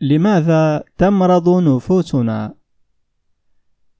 لماذا تمرض نفوسنا؟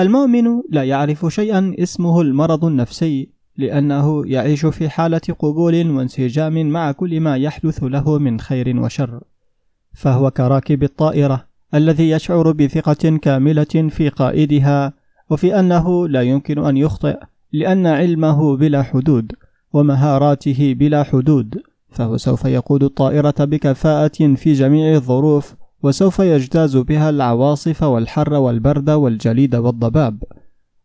المؤمن لا يعرف شيئا اسمه المرض النفسي لأنه يعيش في حالة قبول وانسجام مع كل ما يحدث له من خير وشر. فهو كراكب الطائرة الذي يشعر بثقة كاملة في قائدها وفي أنه لا يمكن أن يخطئ لأن علمه بلا حدود ومهاراته بلا حدود. فهو سوف يقود الطائرة بكفاءة في جميع الظروف وسوف يجتاز بها العواصف والحر والبرد والجليد والضباب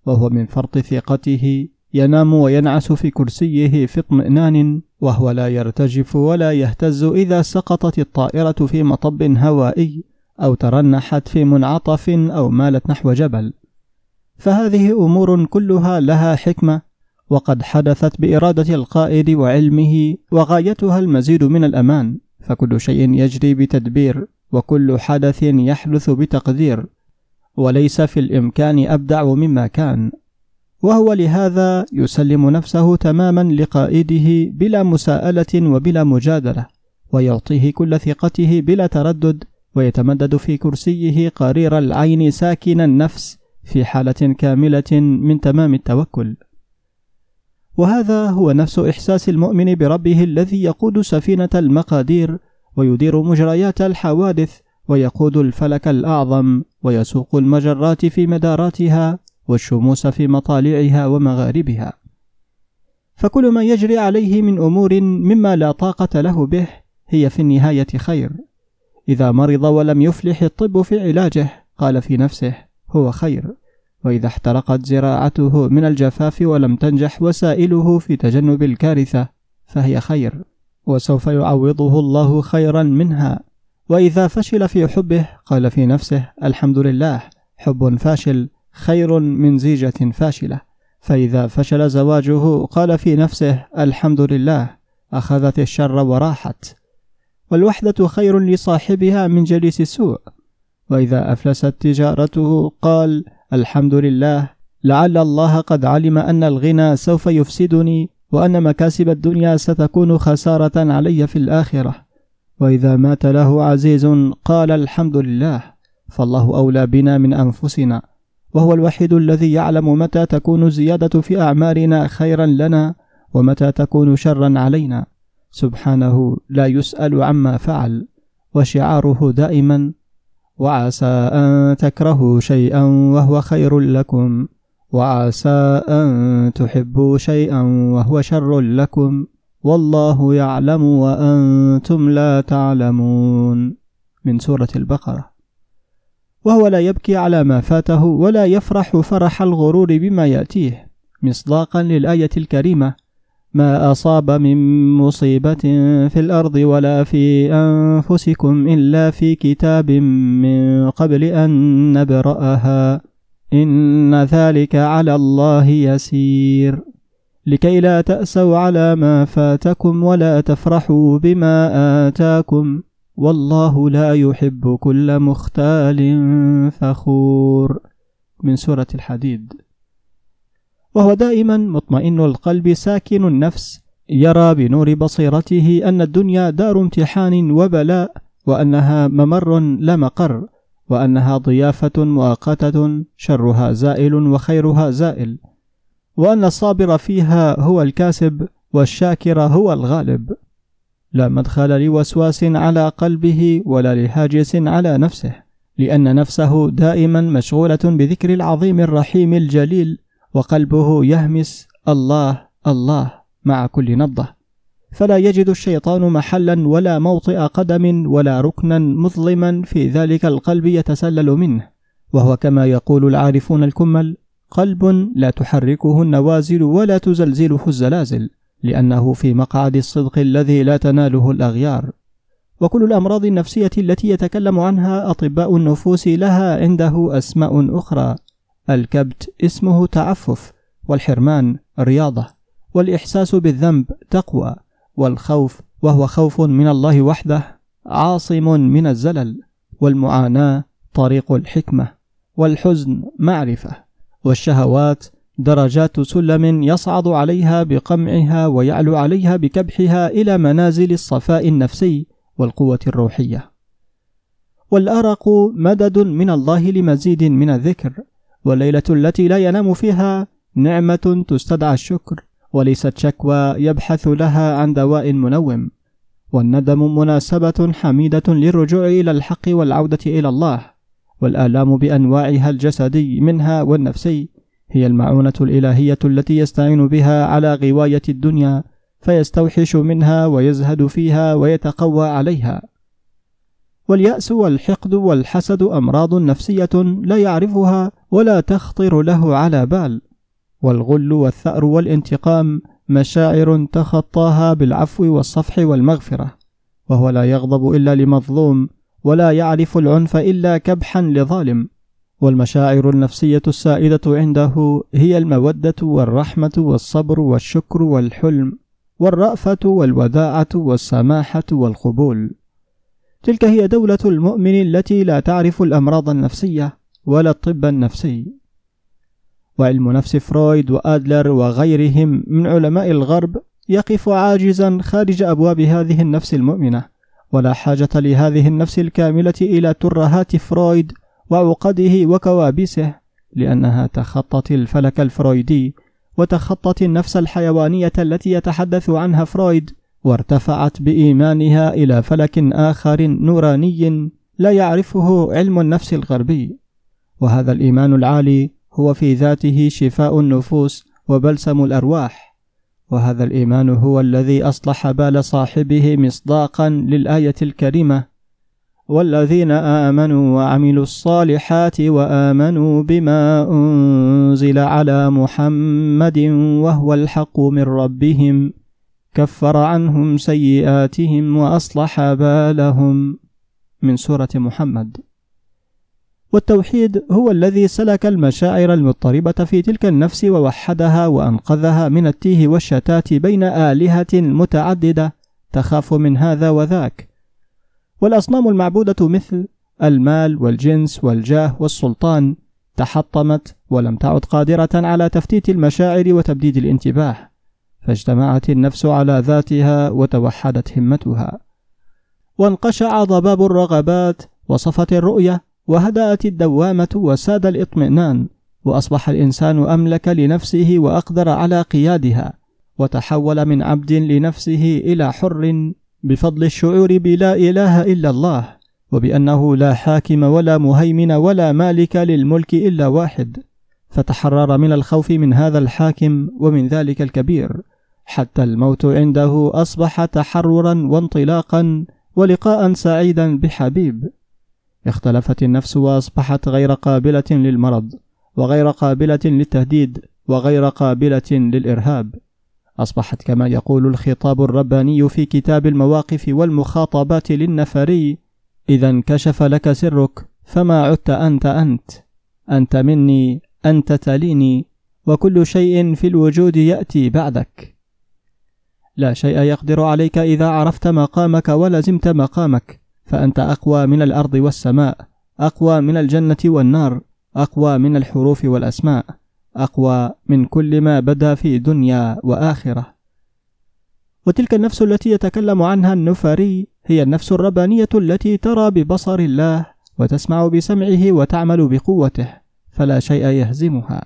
وهو من فرط ثقته ينام وينعس في كرسيه في اطمئنان وهو لا يرتجف ولا يهتز إذا سقطت الطائرة في مطب هوائي أو ترنحت في منعطف أو مالت نحو جبل. فهذه أمور كلها لها حكمة وقد حدثت بإرادة القائد وعلمه وغايتها المزيد من الأمان. فكل شيء يجري بتدبير. وكل حدث يحدث بتقدير وليس في الإمكان أبدع مما كان. وهو لهذا يسلم نفسه تماما لقائده بلا مساءلة وبلا مجادلة ويعطيه كل ثقته بلا تردد ويتمدد في كرسيه قرير العين ساكن النفس في حالة كاملة من تمام التوكل. وهذا هو نفس إحساس المؤمن بربه الذي يقود سفينة المقادير ويدير مجريات الحوادث ويقود الفلك الأعظم ويسوق المجرات في مداراتها والشموس في مطالعها ومغاربها. فكل ما يجري عليه من أمور مما لا طاقة له به هي في النهاية خير. إذا مرض ولم يفلح الطب في علاجه قال في نفسه هو خير. وإذا احترقت زراعته من الجفاف ولم تنجح وسائله في تجنب الكارثة فهي خير. وسوف يعوضه الله خيرا منها. وإذا فشل في حبه قال في نفسه الحمد لله حب فاشل خير من زيجة فاشلة. فإذا فشل زواجه قال في نفسه الحمد لله أخذت الشر وراحت. والوحدة خير لصاحبها من جليس السوء. وإذا أفلست تجارته قال الحمد لله لعل الله قد علم أن الغنى سوف يفسدني وأن مكاسب الدنيا ستكون خسارة علي في الآخرة. وإذا مات له عزيز قال الحمد لله فالله أولى بنا من أنفسنا. وهو الوحيد الذي يعلم متى تكون الزيادة في أعمارنا خيرا لنا ومتى تكون شرا علينا. سبحانه لا يسأل عما فعل وشعاره دائما وعسى أن تكرهوا شيئا وهو خير لكم. وعسى أن تحبوا شيئا وهو شر لكم والله يعلم وأنتم لا تعلمون من سورة البقرة. وهو لا يبكي على ما فاته ولا يفرح فرح الغرور بما يأتيه. مصداقا للآية الكريمة ما أصاب من مصيبة في الأرض ولا في أنفسكم إلا في كتاب من قبل أن نبرأها. إن ذلك على الله يسير. لكي لا تأسوا على ما فاتكم ولا تفرحوا بما آتاكم والله لا يحب كل مختال فخور. من سورة الحديد. وهو دائما مطمئن القلب ساكن النفس يرى بنور بصيرته أن الدنيا دار امتحان وبلاء وأنها ممر لا مقر. وأنها ضيافة مؤقتة شرها زائل وخيرها زائل وأن الصابر فيها هو الكاسب والشاكر هو الغالب. لا مدخل لوسواس على قلبه ولا لهاجس على نفسه لأن نفسه دائما مشغولة بذكر العظيم الرحيم الجليل وقلبه يهمس الله الله مع كل نبضة. فلا يجد الشيطان محلا ولا موطئ قدم ولا ركنا مظلما في ذلك القلب يتسلل منه. وهو كما يقول العارفون الكمل قلب لا تحركه النوازل ولا تزلزله الزلازل لأنه في مقعد الصدق الذي لا تناله الأغيار. وكل الأمراض النفسية التي يتكلم عنها أطباء النفوس لها عنده أسماء أخرى. الكبت اسمه تعفف والحرمان رياضة والإحساس بالذنب تقوى. والخوف وهو خوف من الله وحده عاصم من الزلل والمعاناة طريق الحكمة والحزن معرفة والشهوات درجات سلم يصعد عليها بقمعها ويعلو عليها بكبحها إلى منازل الصفاء النفسي والقوة الروحية. والأرق مدد من الله لمزيد من الذكر والليلة التي لا ينام فيها نعمة تستدعى الشكر. وليست شكوى يبحث لها عن دواء منوم. والندم مناسبة حميدة للرجوع إلى الحق والعودة إلى الله. والآلام بأنواعها الجسدي منها والنفسي. هي المعونة الإلهية التي يستعين بها على غواية الدنيا فيستوحش منها ويزهد فيها ويتقوى عليها. واليأس والحقد والحسد أمراض نفسية لا يعرفها ولا تخطر له على بال. والغل والثأر والانتقام مشاعر تخطاها بالعفو والصفح والمغفرة وهو لا يغضب إلا لمظلوم ولا يعرف العنف إلا كبحا لظالم. والمشاعر النفسية السائدة عنده هي المودة والرحمة والصبر والشكر والحلم والرأفة والوداعة والسماحة والقبول. تلك هي دولة المؤمن التي لا تعرف الأمراض النفسية ولا الطب النفسي. وعلم نفس فرويد وآدلر وغيرهم من علماء الغرب يقف عاجزا خارج أبواب هذه النفس المؤمنة. ولا حاجة لهذه النفس الكاملة إلى ترهات فرويد وعقده وكوابيسه لأنها تخطت الفلك الفرويدي وتخطت النفس الحيوانية التي يتحدث عنها فرويد وارتفعت بإيمانها إلى فلك آخر نوراني لا يعرفه علم النفس الغربي. وهذا الإيمان العالي هو في ذاته شفاء النفوس وبلسم الأرواح وهذا الإيمان هو الذي أصلح بال صاحبه مصداقا للآية الكريمة والذين آمنوا وعملوا الصالحات وآمنوا بما أنزل على محمد وهو الحق من ربهم كفر عنهم سيئاتهم وأصلح بالهم من سورة محمد. والتوحيد هو الذي سلك المشاعر المضطربة في تلك النفس ووحدها وأنقذها من التيه والشتات بين آلهة متعددة تخاف من هذا وذاك. والأصنام المعبودة مثل المال والجنس والجاه والسلطان تحطمت ولم تعد قادرة على تفتيت المشاعر وتبديد الانتباه فاجتمعت النفس على ذاتها وتوحدت همتها. وانقشع ضباب الرغبات وصفت الرؤية وهدأت الدوامة وساد الإطمئنان وأصبح الإنسان أملك لنفسه وأقدر على قيادها وتحول من عبد لنفسه إلى حر بفضل الشعور بلا إله إلا الله وبأنه لا حاكم ولا مهيمن ولا مالك للملك إلا واحد. فتحرر من الخوف من هذا الحاكم ومن ذلك الكبير حتى الموت عنده أصبح تحررا وانطلاقا ولقاء سعيدا بحبيب. اختلفت النفس وأصبحت غير قابلة للمرض وغير قابلة للتهديد وغير قابلة للإرهاب. أصبحت كما يقول الخطاب الرباني في كتاب المواقف والمخاطبات للنفري إذا انكشف لك سرك فما عدت أنت أنت. أنت مني أنت تليني وكل شيء في الوجود يأتي بعدك. لا شيء يقدر عليك إذا عرفت مقامك ولزمت مقامك. فأنت أقوى من الأرض والسماء أقوى من الجنة والنار أقوى من الحروف والأسماء أقوى من كل ما بدأ في دنيا وآخرة. وتلك النفس التي يتكلم عنها النفري هي النفس الربانية التي ترى ببصر الله وتسمع بسمعه وتعمل بقوته فلا شيء يهزمها.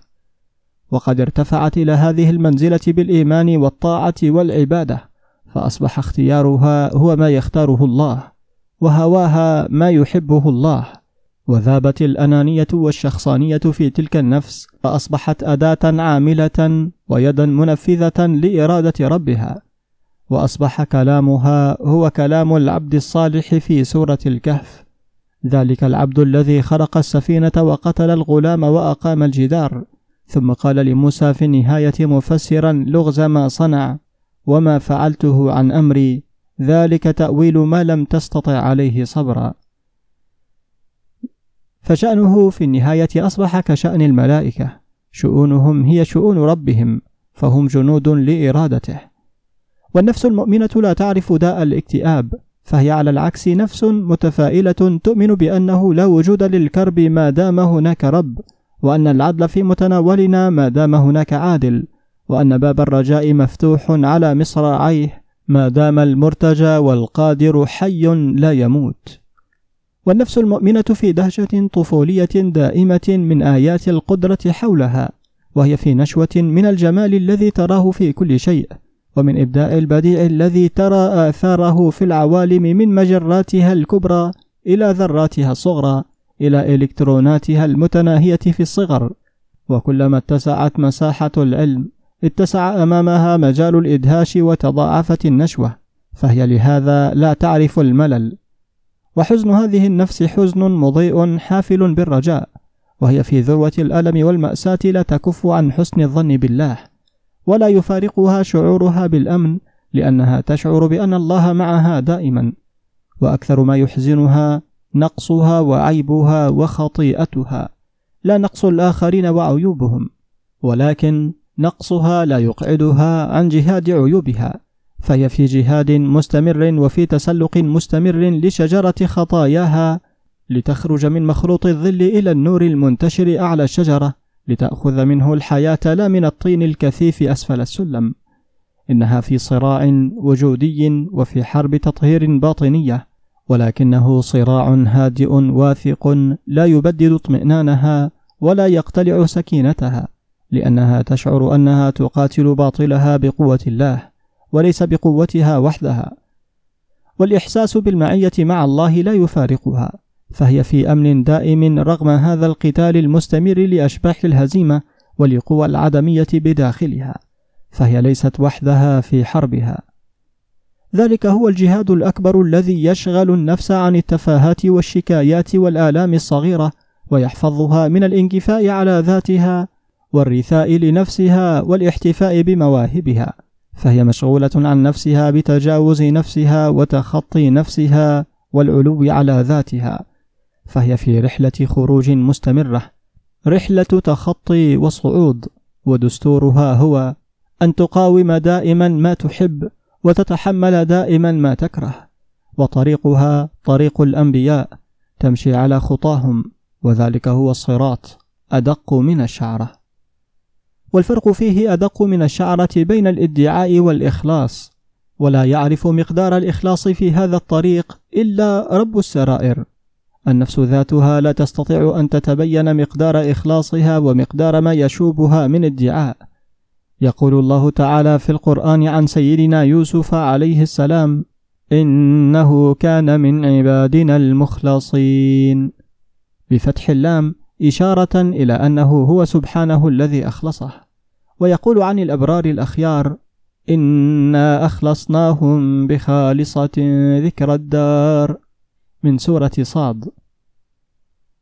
وقد ارتفعت إلى هذه المنزلة بالإيمان والطاعة والعبادة فأصبح اختيارها هو ما يختاره الله. وهواها ما يحبه الله. وذابت الأنانية والشخصانية في تلك النفس فأصبحت أداة عاملة ويدا منفذة لإرادة ربها. وأصبح كلامها هو كلام العبد الصالح في سورة الكهف. ذلك العبد الذي خرق السفينة وقتل الغلام وأقام الجدار. ثم قال لموسى في النهاية مفسرا لغز ما صنع وما فعلته عن أمري. ذلك تأويل ما لم تستطع عليه صبرا. فشأنه في النهاية أصبح كشأن الملائكة. شؤونهم هي شؤون ربهم فهم جنود لإرادته. والنفس المؤمنة لا تعرف داء الاكتئاب فهي على العكس نفس متفائلة تؤمن بأنه لا وجود للكرب ما دام هناك رب وأن العدل في متناولنا ما دام هناك عادل وأن باب الرجاء مفتوح على مصراعيه ما دام المرتجى والقادر حي لا يموت. والنفس المؤمنة في دهشة طفولية دائمة من آيات القدرة حولها وهي في نشوة من الجمال الذي تراه في كل شيء ومن إبداع البديع الذي ترى آثاره في العوالم من مجراتها الكبرى إلى ذراتها الصغرى إلى إلكتروناتها المتناهية في الصغر. وكلما اتسعت مساحة العلم اتسع أمامها مجال الإدهاش وتضاعفت النشوة فهي لهذا لا تعرف الملل. وحزن هذه النفس حزن مضيء حافل بالرجاء وهي في ذروة الألم والمأساة لا تكف عن حسن الظن بالله. ولا يفارقها شعورها بالأمن لأنها تشعر بأن الله معها دائما. وأكثر ما يحزنها نقصها وعيبها وخطيئتها. لا نقص الآخرين وعيوبهم ولكن نقصها لا يقعدها عن جهاد عيوبها فهي في جهاد مستمر وفي تسلق مستمر لشجرة خطاياها لتخرج من مخروط الظل إلى النور المنتشر أعلى الشجرة لتأخذ منه الحياة لا من الطين الكثيف أسفل السلم. إنها في صراع وجودي وفي حرب تطهير باطنية ولكنه صراع هادئ واثق لا يبدد اطمئنانها ولا يقتلع سكينتها. لأنها تشعر أنها تقاتل باطلها بقوة الله وليس بقوتها وحدها. والإحساس بالمعية مع الله لا يفارقها فهي في أمن دائم رغم هذا القتال المستمر لأشباح الهزيمة ولقوى العدمية بداخلها فهي ليست وحدها في حربها. ذلك هو الجهاد الأكبر الذي يشغل النفس عن التفاهات والشكايات والآلام الصغيرة ويحفظها من الانكفاء على ذاتها والرثاء لنفسها والاحتفاء بمواهبها فهي مشغولة عن نفسها بتجاوز نفسها وتخطي نفسها والعلو على ذاتها فهي في رحلة خروج مستمرة. رحلة تخطي وصعود ودستورها هو أن تقاوم دائما ما تحب وتتحمل دائما ما تكره وطريقها طريق الأنبياء تمشي على خطاهم وذلك هو الصراط أدق من الشعرة. والفرق فيه أدق من الشعرة بين الإدعاء والإخلاص ولا يعرف مقدار الإخلاص في هذا الطريق إلا رب السرائر. النفس ذاتها لا تستطيع أن تتبين مقدار إخلاصها ومقدار ما يشوبها من إدعاء. يقول الله تعالى في القرآن عن سيدنا يوسف عليه السلام إنه كان من عبادنا المخلصين. بفتح اللام إشارة إلى أنه هو سبحانه الذي أخلصه. ويقول عن الأبرار الأخيار إنا أخلصناهم بخالصة ذكر الدار من سورة صاد.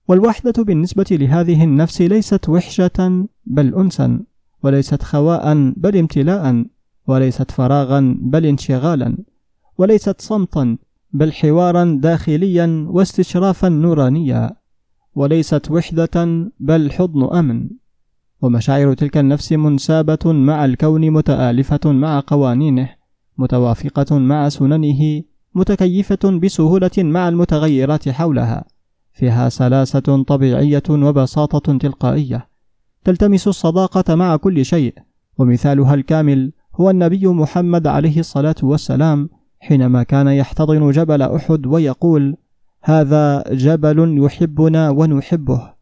والوحدة بالنسبة لهذه النفس ليست وحشة بل أنسا وليست خواء بل امتلاء وليست فراغا بل انشغالا وليست صمتا بل حوارا داخليا واستشرافا نورانيا. وليست وحدة بل حضن أمن. ومشاعر تلك النفس منسابة مع الكون متآلفة مع قوانينه متوافقة مع سننه متكيفة بسهولة مع المتغيرات حولها. فيها سلاسة طبيعية وبساطة تلقائية. تلتمس الصداقة مع كل شيء. ومثالها الكامل هو النبي محمد عليه الصلاة والسلام حينما كان يحتضن جبل أحد ويقول: هذا جبل يحبنا ونحبه.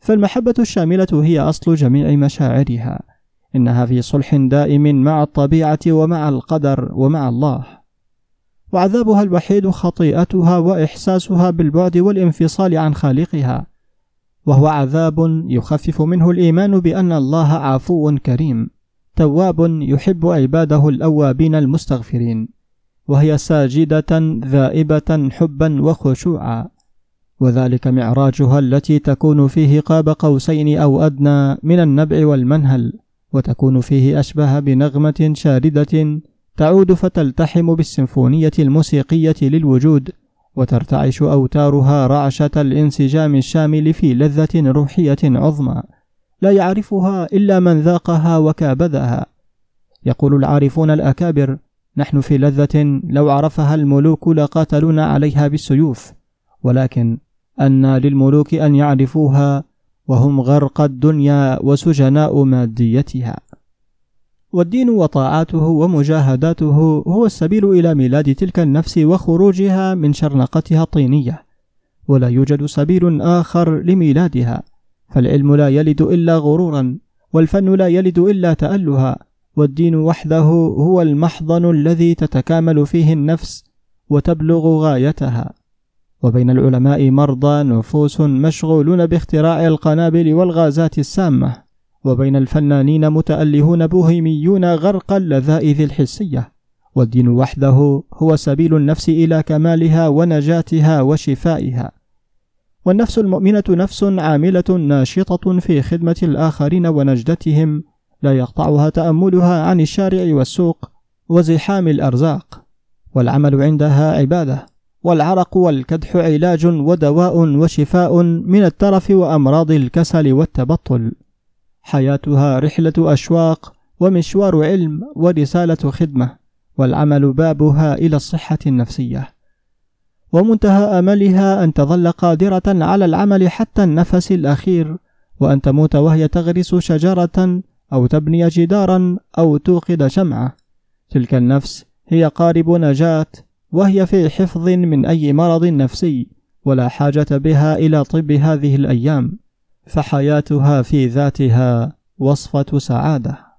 فالمحبة الشاملة هي أصل جميع مشاعرها، إنها في صلح دائم مع الطبيعة ومع القدر ومع الله. وعذابها الوحيد خطيئتها وإحساسها بالبعد والانفصال عن خالقها، وهو عذاب يخفف منه الإيمان بأن الله عفو كريم، تواب يحب عباده الأوابين المستغفرين. وهي ساجدة ذائبة حبا وخشوعا. وذلك معراجها التي تكون فيه قاب قوسين أو أدنى من النبع والمنهل وتكون فيه أشبه بنغمة شاردة تعود فتلتحم بالسيمفونية الموسيقية للوجود وترتعش أوتارها رعشة الانسجام الشامل في لذة روحية عظمى. لا يعرفها إلا من ذاقها وكابدها. يقول العارفون الأكابر نحن في لذة لو عرفها الملوك لقاتلونا عليها بالسيوف ولكن أن للملوك أن يعرفوها وهم غرق الدنيا وسجناء ماديتها. والدين وطاعاته ومجاهداته هو السبيل إلى ميلاد تلك النفس وخروجها من شرنقتها الطينية ولا يوجد سبيل آخر لميلادها فالعلم لا يلد إلا غرورا والفن لا يلد إلا تألها والدين وحده هو المحضن الذي تتكامل فيه النفس وتبلغ غايتها. وبين العلماء مرضى نفوس مشغولون باختراع القنابل والغازات السامة. وبين الفنانين متألهون بوهيميون غرق اللذائذ الحسية. والدين وحده هو سبيل النفس إلى كمالها ونجاتها وشفائها. والنفس المؤمنة نفس عاملة ناشطة في خدمة الآخرين ونجدتهم لا يقطعها تأملها عن الشارع والسوق وزحام الأرزاق. والعمل عندها عبادة والعرق والكدح علاج ودواء وشفاء من الترف وأمراض الكسل والتبطل. حياتها رحلة أشواق ومشوار علم ورسالة خدمة والعمل بابها إلى الصحة النفسية. ومنتهى املها أن تظل قادرة على العمل حتى النفس الأخير وأن تموت وهي تغرس شجرة أو تبني جدارا أو توقد شمعة. تلك النفس هي قارب نجاة وهي في حفظ من أي مرض نفسي ولا حاجة بها إلى طب هذه الأيام فحياتها في ذاتها وصفة سعادة.